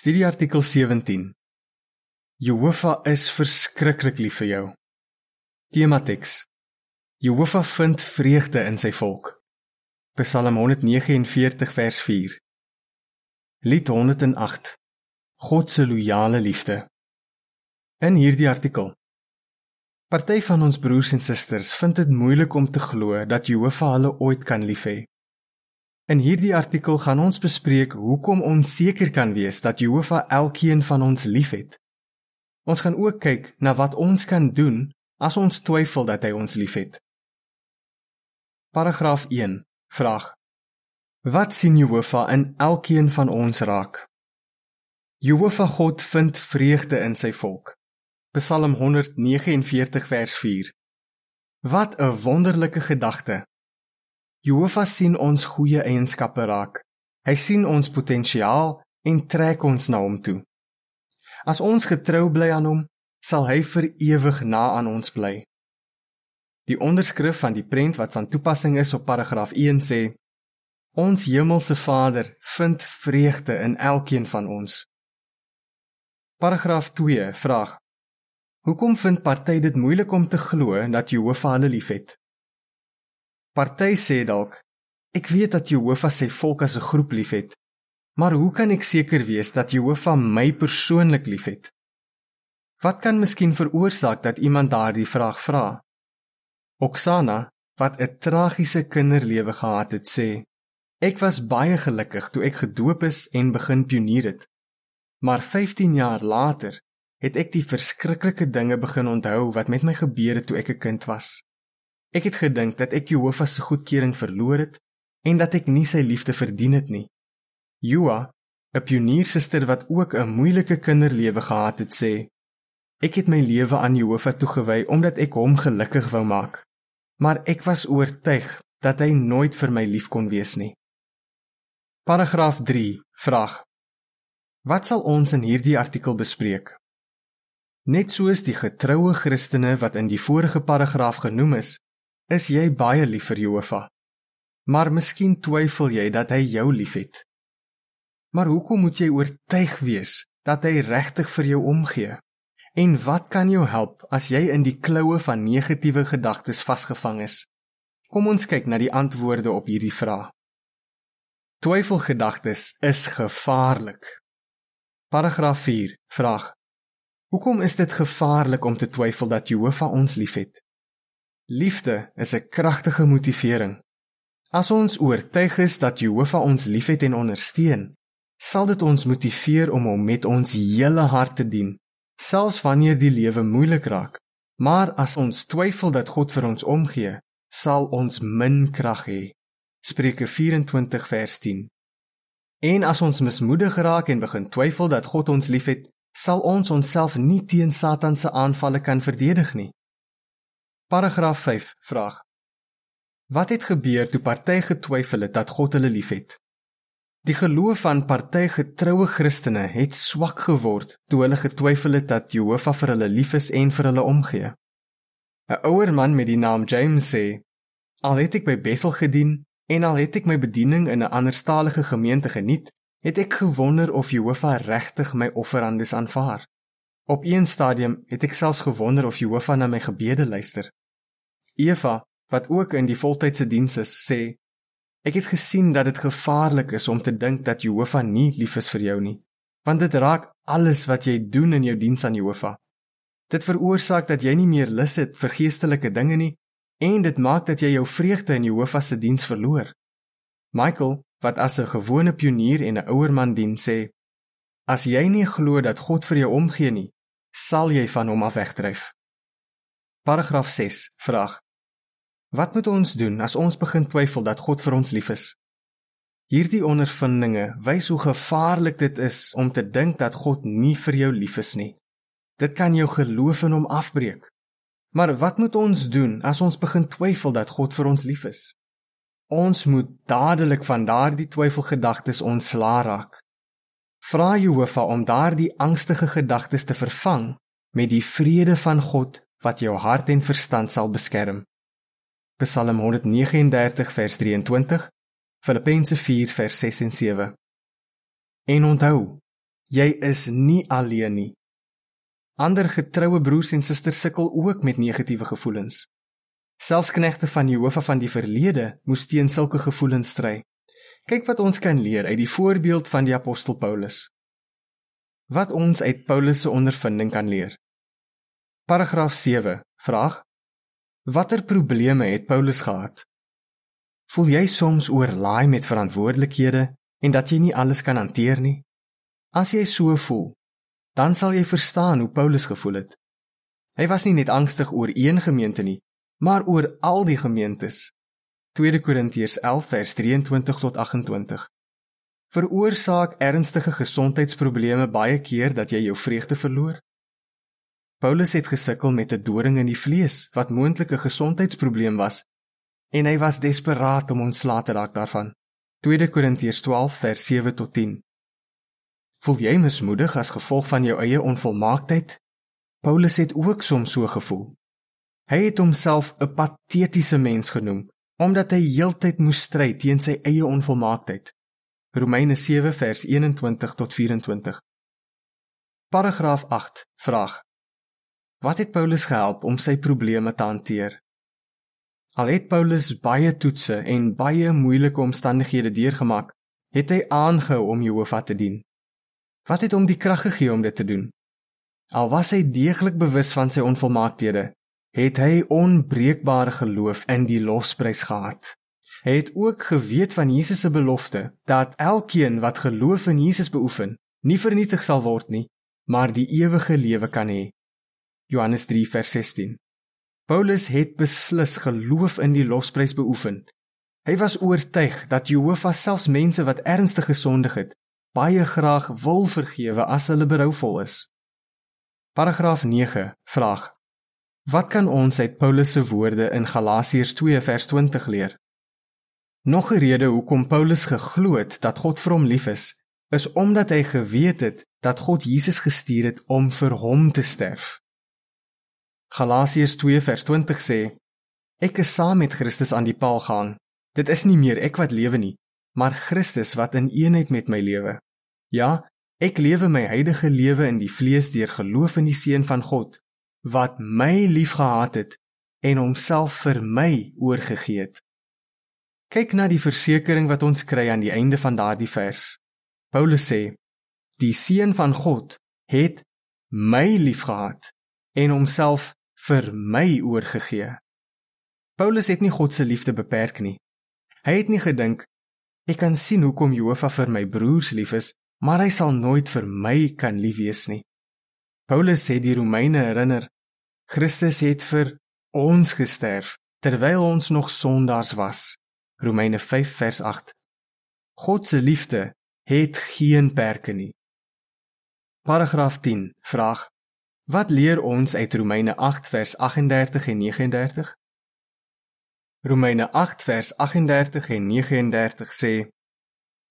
Studie artikel 17. Jehovah is verskriklik lief vir jou. Tema teks. Jehovah vind vreugde in sy volk. Psalm 149 vers 4. Lied 108. God se loyale liefde. In hierdie artikel. Party van ons broers en susters vind dit moeilik om te glo dat Jehovah hulle ooit kan lief hê. In hierdie artikel gaan ons bespreek hoekom ons seker kan wees dat Jehovah elkeen van ons liefhet. Ons gaan ook kyk na wat ons kan doen as ons twyfel dat hy ons liefhet. Paragraaf 1. Vraag: Wat sien Jehovah in elkeen van ons raak? Jehovah God vind vreugde in sy volk. Psalm 149 vers 4. Wat 'n wonderlike gedagte Jehovah sien ons goeie eienskappe raak. Hy sien ons potensiaal en trek ons na hom toe. As ons getrou bly aan hom, sal hy vir ewig na aan ons bly. Die onderskrif van die prent wat van toepassing is op paragraaf 1 sê: Ons hemelse Vader vind vreugde in elkeen van ons. Paragraaf 2 vraag: Hoekom vind party dit moeilik om te glo dat Jehovah hulle liefhet? Party sê dalk, ek weet dat Jehovah sy volk as 'n groep liefhet. Maar hoe kan ek seker wees dat Jehovah my persoonlik liefhet? Wat kan miskien veroorsaak dat iemand daardie vraag vra? Oksana, wat 'n tragiese kinderlewe gehad het, sê: Ek was baie gelukkig toe ek gedoop is en begin pionier het. Maar 15 jaar later het ek die verskriklike dinge begin onthou wat met my gebeur het toe ek 'n kind was. Ek het gedink dat ek Jehovah se goedkeuring verloor het en dat ek nie sy liefde verdien het nie. Joa, 'n pioniersuster wat ook 'n moeilike kinderlewe gehad het, sê: Ek het my lewe aan Jehovah toegewy omdat ek hom gelukkig wou maak. Maar ek was oortuig dat hy nooit vir my lief kon wees nie. Paragraaf 3 vraag: Wat sal ons in hierdie artikel bespreek? Net soos die getroue Christene wat in die vorige paragraaf genoem is, is jy baie lief vir Jehovah. Maar miskien twyfel jy dat hy jou liefhet. Maar hoekom moet jy oortuig wees dat hy regtig vir jou omgee? En wat kan jou help as jy in die kloue van negatiewe gedagtes vasgevang is? Kom ons kyk na die antwoorde op hierdie vraag. Twyfelgedagtes is gevaarlik. Paragraaf 4 vraag: Hoekom is dit gevaarlik om te twyfel dat Jehovah ons liefhet? Liefde is 'n kragtige motivering. As ons oortuig is dat Jehovah ons liefhet en ondersteun, sal dit ons motiveer om hom met ons hele hart te dien, selfs wanneer die lewe moeilik raak. Maar as ons twyfel dat God vir ons omgee, sal ons min krag hê. Spreuke 24 vers 10. En as ons mismoedig raak en begin twyfel dat God ons liefhet, sal ons onsself nie teen Satan se aanvalle kan verdedig nie. Paragraaf 5 vraag: Wat het gebeur toe party getwyfel het dat God hulle liefhet? Die geloof van party getroue Christene het swak geword toe hulle getwyfel het dat Jehovah vir hulle lief is en vir hulle omgee. 'n Ouer man met die naam James sê: Al het ek by Bethel gedien en al het ek my bediening in 'n anderstalige gemeente geniet, het ek gewonder of Jehovah regtig my offerandes aanvaar. Op een stadium het ek selfs gewonder of Jehovah na my gebede luister. Eva, wat ook in die voltydse diens is, sê: "Ek het gesien dat dit gevaarlik is om te dink dat Jehovah nie lief is vir jou nie, want dit raak alles wat jy doen in jou diens aan Jehovah. Dit veroorsaak dat jy nie meer lus het vir geestelike dinge nie en dit maak dat jy jou vreugde in Jehovah se diens verloor." Michael, wat as 'n gewone pionier en 'n ouer man dien, sê: "As jy nie glo dat God vir jou omgee nie, sal jy van hom af wegdryf." Paragraaf 6 vraag: Wat moet ons doen as ons begin twyfel dat God vir ons lief is? Hierdie ondervindinge wys hoe gevaarlik dit is om te dink dat God nie vir jou lief is nie. Dit kan jou geloof in hom afbreek. Maar wat moet ons doen as ons begin twyfel dat God vir ons lief is? Ons moet dadelik van daardie twyfelgedagtes ontslaa raak. Vra Jehovah om daardie angstige gedagtes te vervang met die vrede van God wat jou hart en verstand sal beskerm. Psalm 139 vers 23, Filippense 4 vers 6 en 7. En onthou, Jy is nie alleen nie. Ander getroue broers en susters sukkel ook met negatiewe gevoelens. Selfs knegte van Jehovah van die verlede moes teen sulke gevoelens stry. Kyk wat ons kan leer uit die voorbeeld van die apostel Paulus. Wat ons uit Paulus se ondervinding kan leer. Paragraaf 7 vraag: Watter probleme het Paulus gehad? Voel jy soms oorlaai met verantwoordelikhede en dat jy nie alles kan hanteer nie? As jy so voel, dan sal jy verstaan hoe Paulus gevoel het. Hy was nie net angstig oor een gemeente nie, maar oor al die gemeentes. 2 Korintiërs 11 vers 23 tot 28. Veroorsaak ernstige gesondheidsprobleme baie keer dat jy jou vreugde verloor? Paulus het gesukkel met 'n doring in die vlees wat moontlik 'n gesondheidsprobleem was en hy was desperaat om ontslae te raak daarvan. 2 Korintiërs 12 vers 7 tot 10. Voel jy mismoedig as gevolg van jou eie onvolmaaktheid? Paulus het ook soms so gevoel. Hy het homself 'n patetiese mens genoem omdat hy heeltyd moes stry teen sy eie onvolmaaktheid. Romeine 7 vers 21 tot 24. Paragraaf 8 vraag: Wat het Paulus gehelp om sy probleme te hanteer? Al het Paulus baie toetse en baie moeilike omstandighede deurgemaak, het hy aangehou om Jehovah te dien. Wat het hom die krag gegee om dit te doen? Al was hy deeglik bewus van sy onvolmaakhede, het hy onbreekbare geloof in die losprys gehad. Hy het ook geweet van Jesus se belofte dat elkeen wat geloof in Jesus beoefen, nie vernietig sal word nie, maar die ewige lewe kan hê. Johannes 3 vers 16. Paulus het beslis geloof in die lofprys beoefen. Hy was oortuig dat Jehovah selfs mense wat ernstig gesondig het, baie graag wil vergewe as hulle berouvol is. Paragraaf 9 vraag: Wat kan ons uit Paulus se woorde in Galasiërs 2 vers 20 leer? Nog 'n rede hoekom Paulus geglo het dat God vir hom lief is, is omdat hy geweet het dat God Jesus gestuur het om vir hom te sterf. Galasiërs 2 vers 20 sê: Ek is saam met Christus aan die paal gaan. Dit is nie meer ek wat lewe nie, maar Christus wat in eenheid met my lewe. Ja, ek lewe my huidige lewe in die vlees deur geloof in die seun van God wat my liefgehad het en homself vir my oorgegee het. Kyk na die versekering wat ons kry aan die einde van daardie vers. Paulus sê: Die seun van God het my liefgehad en homself vir my oorgegee. Paulus het nie God se liefde beperk nie. Hy het nie gedink ek kan sien hoekom Jehovah vir my broers lief is, maar hy sal nooit vir my kan lief wees nie. Paulus sê die Romeine herinner Christus het vir ons gesterf terwyl ons nog sondaars was. Romeine 5 vers 8. God se liefde het geen perke nie. Paragraaf 10 vraag Wat leer ons uit Romeine 8 vers 38 en 39? Romeine 8 vers 38 en 39 sê: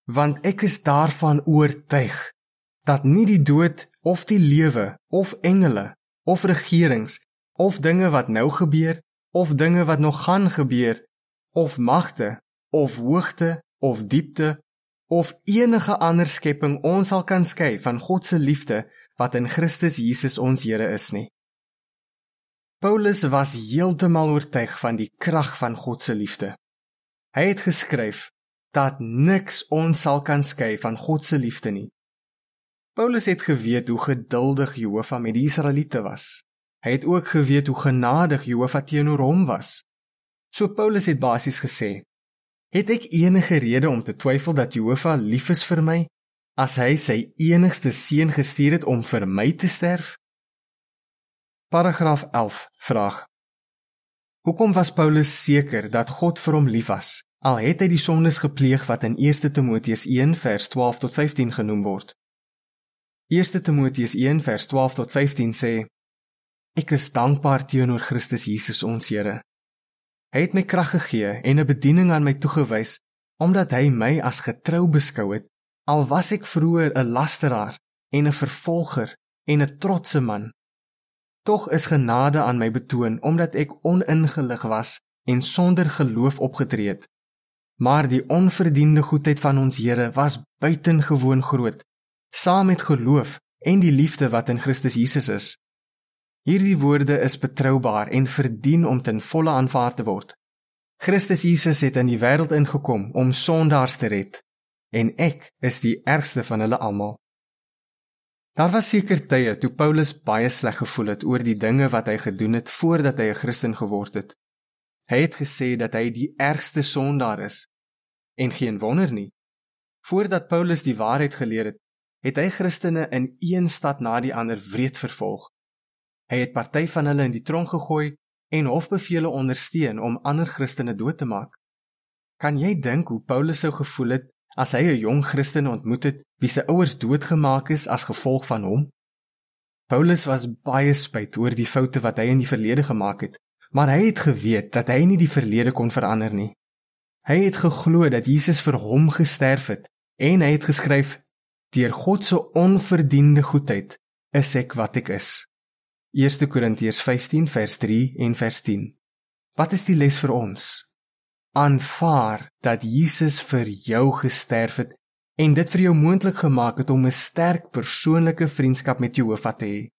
Want ek is daarvan oortuig dat nie die dood of die lewe of engele of regerings of dinge wat nou gebeur of dinge wat nog gaan gebeur of magte of hoogte of diepte of enige ander skepping ons sal kan skei van God se liefde wat in Christus Jesus ons Here is nie. Paulus was heeltemal oortuig van die krag van God se liefde. Hy het geskryf dat niks ons sal kan skei van God se liefde nie. Paulus het geweet hoe geduldig Jehovah met die Israeliete was. Hy het ook geweet hoe genadig Jehovah teenoor hom was. So Paulus het basies gesê: "Het ek enige rede om te twyfel dat Jehovah lief is vir my as hy sy enigste seun gestuur het om vir my te sterf? Paragraaf 11 vraag: Hoekom was Paulus seker dat God vir hom lief was? Al het hy die sondes gepleeg wat in 1 Timoteus 1 vers 12 tot 15 genoem word. 1 Timoteus 1 vers 12 tot 15 sê: Ek is dankbaar teenoor Christus Jesus ons Here. Hy het my krag gegee en 'n bediening aan my toegewys omdat hy my as getrou beskou het Al was ek vroeër 'n lasteraar en 'n vervolger en 'n trotse man, tog is genade aan my betoon omdat ek oningelig was en sonder geloof opgetree het. Maar die onverdiende goedheid van ons Here was buitengewoon groot saam met geloof en die liefde wat in Christus Jesus is. Hierdie woorde is betroubaar en verdien om ten volle aanvaar te word. Christus Jesus het in die wêreld ingekom om sondaars te red en ek is die ergste van hulle almal. Daar was seker tye toe Paulus baie sleg gevoel het oor die dinge wat hy gedoen het voordat hy 'n Christen geword het. Hy het gesê dat hy die ergste sondaar is. En geen wonder nie. Voordat Paulus die waarheid geleer het, het hy Christene in een stad na die ander wreed vervolg. Hy het party van hulle in die tronk gegooi en hofbevele ondersteun om ander Christene dood te maak. Kan jy dink hoe Paulus sou gevoel het as hy 'n jong Christen ontmoet het wie se ouers doodgemaak is as gevolg van hom? Paulus was baie spyt oor die foute wat hy in die verlede gemaak het, maar hy het geweet dat hy nie die verlede kon verander nie. Hy het geglo dat Jesus vir hom gesterf het en hy het geskryf: "Deur God se onverdiende goedheid is ek wat ek is." 1 Korintiërs 15 vers 3 en vers 10. Wat is die les vir ons? Aanvaar dat Jesus vir jou gesterf het en dit vir jou moontlik gemaak het om 'n sterk persoonlike vriendskap met Jehovah te hê.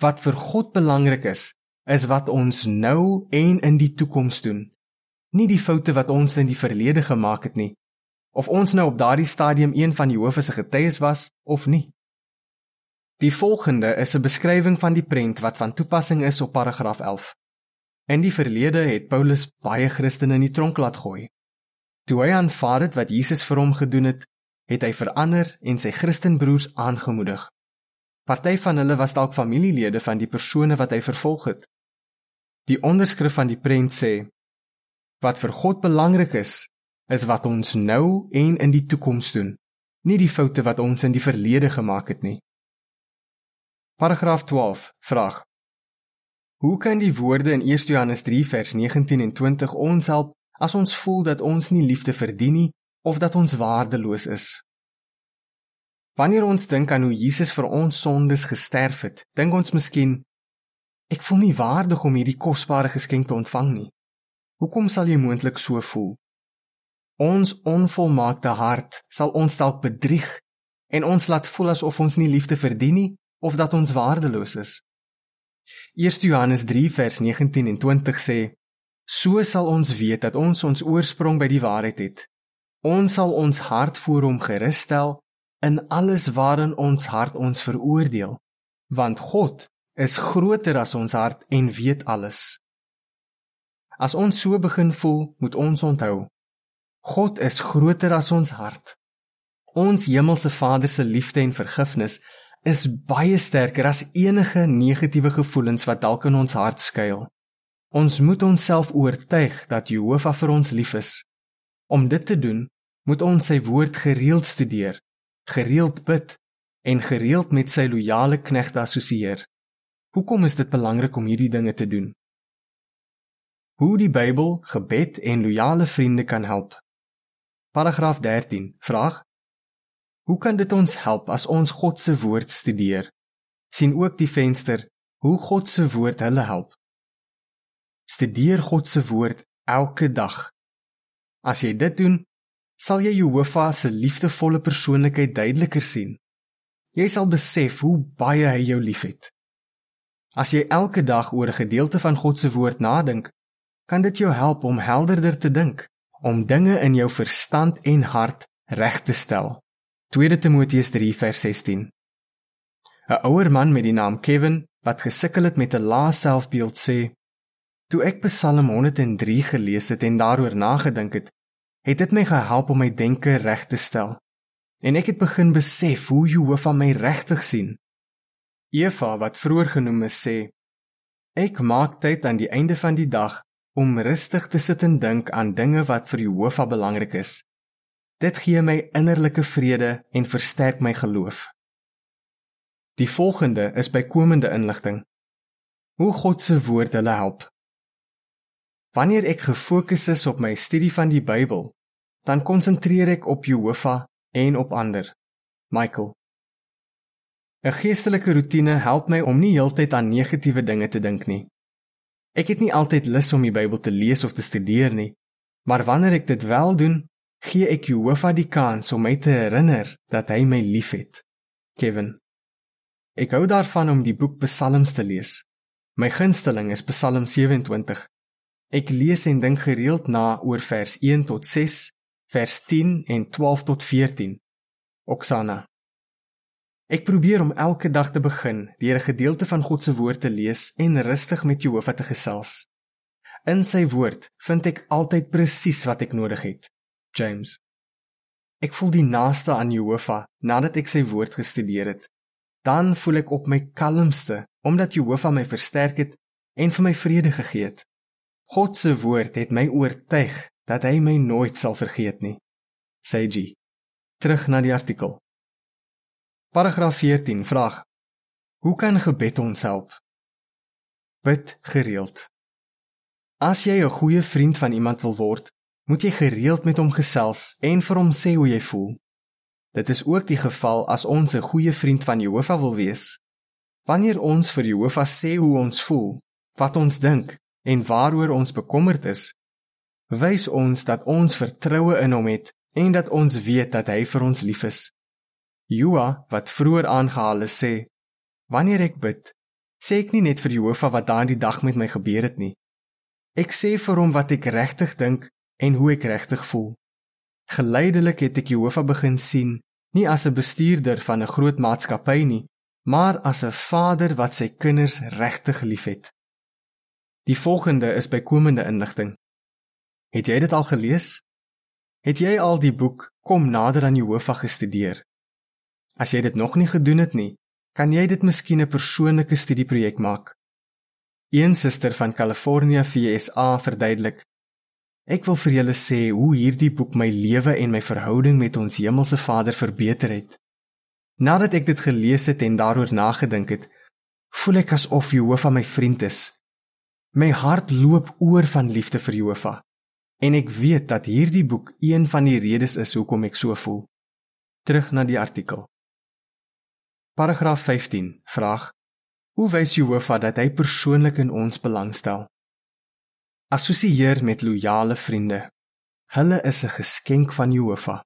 Wat vir God belangrik is, is wat ons nou en in die toekoms doen. Nie die foute wat ons in die verlede gemaak het nie, of ons nou op daardie stadium een van Jehovah se getuies was of nie. Die volgende is 'n beskrywing van die prent wat van toepassing is op paragraaf 11. In die verlede het Paulus baie Christene in die tronk laat gooi. Toe hy aanvaar het wat Jesus vir hom gedoen het, het hy verander en sy Christenbroers aangemoedig. Party van hulle was dalk familielede van die persone wat hy vervolg het. Die onderskrif van die prent sê: Wat vir God belangrik is, is wat ons nou en in die toekoms doen, nie die foute wat ons in die verlede gemaak het nie. Paragraaf 12 vraag: Hoe kan die woorde in 1 Johannes 3 vers 19 en 20 ons help as ons voel dat ons nie liefde verdien nie of dat ons waardeloos is? Wanneer ons dink aan hoe Jesus vir ons sondes gesterf het, dink ons miskien ek voel nie waardig om hierdie kosbare geskenk te ontvang nie. Hoekom sal jy moontlik so voel? Ons onvolmaakte hart sal ons dalk bedrieg en ons laat voel asof ons nie liefde verdien nie of dat ons waardeloos is. 1 Johannes 3 vers 19 en 20 sê: So sal ons weet dat ons ons oorsprong by die waarheid het. Ons sal ons hart voor hom gerus stel in alles waarin ons hart ons veroordeel, want God is groter as ons hart en weet alles. As ons so begin voel, moet ons onthou: God is groter as ons hart. Ons hemelse Vader se liefde en vergifnis is baie sterker as enige negatiewe gevoelens wat dalk in ons hart skuil. Ons moet onsself oortuig dat Jehovah vir ons lief is. Om dit te doen, moet ons sy woord gereeld studeer, gereeld bid en gereeld met sy loyale knegte assosieer. Hoekom is dit belangrik om hierdie dinge te doen? Hoe die Bybel, gebed en loyale vriende kan help. Paragraaf 13. Vraag: Hoe kan dit ons help as ons God se woord studeer? sien ook die venster hoe God se woord hulle help. Studeer God se woord elke dag. As jy dit doen, sal jy Jehovah se liefdevolle persoonlikheid duideliker sien. Jy sal besef hoe baie hy jou liefhet. As jy elke dag oor 'n gedeelte van God se woord nadink, kan dit jou help om helderder te dink, om dinge in jou verstand en hart reg te stel. 2 Timoteus 3 vers 16. 'n Ouer man met die naam Kevin wat gesukkel het met 'n lae selfbeeld sê: "Toe ek Psalm 103 gelees het en daaroor nagedink het, het dit my gehelp om my denke reg te stel. En ek het begin besef hoe Jehovah my regtig sien." Eva wat vroeër genoem is sê: "Ek maak tyd aan die einde van die dag om rustig te sit en dink aan dinge wat vir Jehovah belangrik is." Dit gee my innerlike vrede en versterk my geloof. Die volgende is bykomende inligting. Hoe God se woord hulle help. Wanneer ek gefokus is op my studie van die Bybel, dan konsentreer ek op Jehovah en op ander. Michael. 'n Geestelike rotine help my om nie heeltyd aan negatiewe dinge te dink nie. Ek het nie altyd lus om die Bybel te lees of te studeer nie, maar wanneer ek dit wel doen, gee ek Jehovah die kans om my te herinner dat hy my liefhet. Kevin. Ek hou daarvan om die boek Psalms te lees. My gunsteling is Psalm 27. Ek lees en dink gereeld na oor vers 1 tot 6, vers 10 en 12 tot 14. Oksana. Ek probeer om elke dag te begin deur 'n gedeelte van God se woord te lees en rustig met Jehovah te gesels. In sy woord vind ek altyd presies wat ek nodig het. James. Ek voel die naaste aan Jehovah nadat ek sy woord gestudeer het. Dan voel ek op my kalmste omdat Jehovah my versterk het en vir my vrede gegee het. God se woord het my oortuig dat hy my nooit sal vergeet nie. Seiji. Terug na die artikel. Paragraaf 14 vraag: Hoe kan gebed ons help? Bid gereeld. As jy 'n goeie vriend van iemand wil word, moet jy gereeld met hom gesels en vir hom sê hoe jy voel. Dit is ook die geval as ons 'n goeie vriend van Jehovah wil wees. Wanneer ons vir Jehovah sê hoe ons voel, wat ons dink en waaroor ons bekommerd is, wys ons dat ons vertroue in hom het en dat ons weet dat hy vir ons lief is. Joa, wat vroeër aangehaal is, sê: Wanneer ek bid, sê ek nie net vir Jehovah wat daardie dag met my gebeur het nie. Ek sê vir hom wat ek regtig dink en hoe ek regtig voel. Geleidelik het ek Jehovah begin sien, nie as 'n bestuurder van 'n groot maatskappy nie, maar as 'n vader wat sy kinders regtig liefhet. Die volgende is bykomende inligting. Het jy dit al gelees? Het jy al die boek Kom nader aan Jehovah gestudeer? As jy dit nog nie gedoen het nie, kan jy dit miskien 'n persoonlike studieprojek maak. Een suster van California VSA verduidelik Ek wil vir julle sê hoe hierdie boek my lewe en my verhouding met ons hemelse Vader verbeter het. Nadat ek dit gelees het en daaroor nagedink het, voel ek asof Jehovah my vriend is. My hart loop oor van liefde vir Jehovah en ek weet dat hierdie boek een van die redes is hoekom ek so voel. Terug na die artikel. Paragraaf 15 vraag: Hoe wys Jehovah dat hy persoonlik in ons belangstel? Assosieer met loyale vriende. Hulle is 'n geskenk van Jehovah.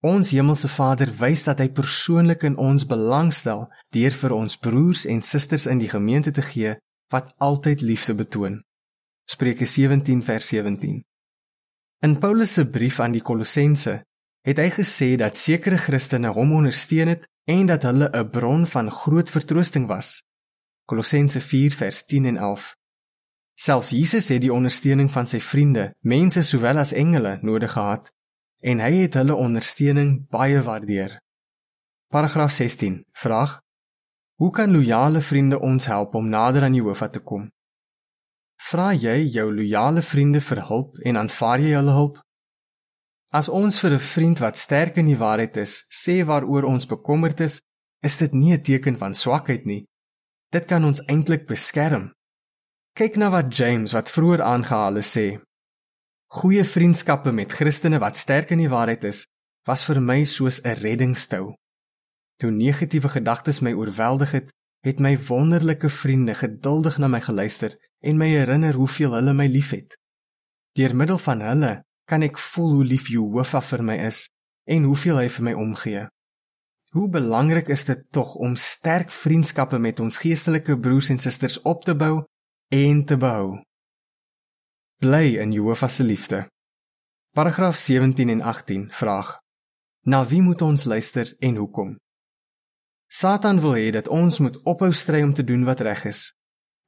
Ons hemelse Vader wys dat hy persoonlik in ons belangstel deur vir ons broers en susters in die gemeente te gee wat altyd liefde betoon. Spreuke 17 vers 17. In Paulus se brief aan die Kolossense het hy gesê dat sekere Christene hom ondersteun het en dat hulle 'n bron van groot vertroosting was. Kolossense 4 vers 10 en 11. Selfs Jesus het die ondersteuning van sy vriende, mense sowel as engele, nodig gehad en hy het hulle ondersteuning baie waardeer. Paragraaf 16. Vraag: Hoe kan loyale vriende ons help om nader aan Jehovah te kom? Vra jy jou loyale vriende vir hulp en aanvaar jy hulle hulp? As ons vir 'n vriend wat sterk in die waarheid is, sê waaroor ons bekommerd is, is dit nie 'n teken van swakheid nie. Dit kan ons eintlik beskerm Kyk na wat James wat vroeër aangehaal het sê. Goeie vriendskappe met Christene wat sterk in die waarheid is, was vir my soos 'n reddingstou. Toe negatiewe gedagtes my oorweldig het, het my wonderlike vriende geduldig na my geluister en my herinner hoeveel hulle my liefhet. Deur middel van hulle kan ek voel hoe lief Jehovah vir my is en hoeveel hy vir my omgee. Hoe belangrik is dit tog om sterk vriendskappe met ons geestelike broers en susters op te bou en te behou. Bly in Jehovah se liefde. Paragraaf 17 en 18 vraag: Na wie moet ons luister en hoekom? Satan wil hê dat ons moet ophou stry om te doen wat reg is.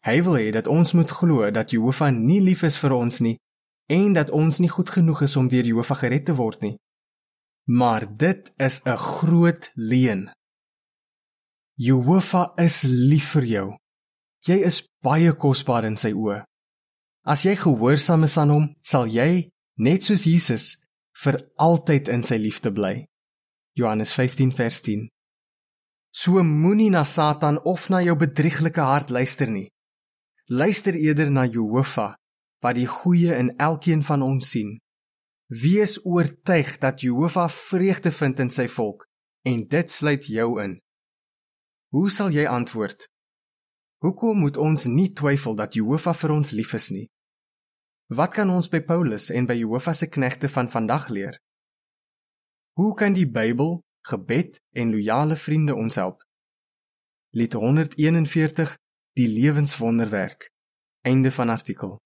Hy wil hê dat ons moet glo dat Jehovah nie lief is vir ons nie en dat ons nie goed genoeg is om deur Jehovah gered te word nie. Maar dit is 'n groot leuen. Jehovah is lief vir jou. Jy is baie kosbaar in sy oë. As jy gehoorsaam is aan hom, sal jy, net soos Jesus, vir altyd in sy liefde bly. Johannes 15 vers 10. So moenie na Satan of na jou bedrieglike hart luister nie. Luister eerder na Jehovah wat die goeie in elkeen van ons sien. Wees oortuig dat Jehovah vreugde vind in sy volk en dit sluit jou in. Hoe sal jy antwoord? Hoekom moet ons nie twyfel dat Jehovah vir ons lief is nie? Wat kan ons by Paulus en by Jehovah se knegte van vandag leer? Hoe kan die Bybel, gebed en loyale vriende ons help. Lied 141 Die lewenswonderwerk. Einde van artikel.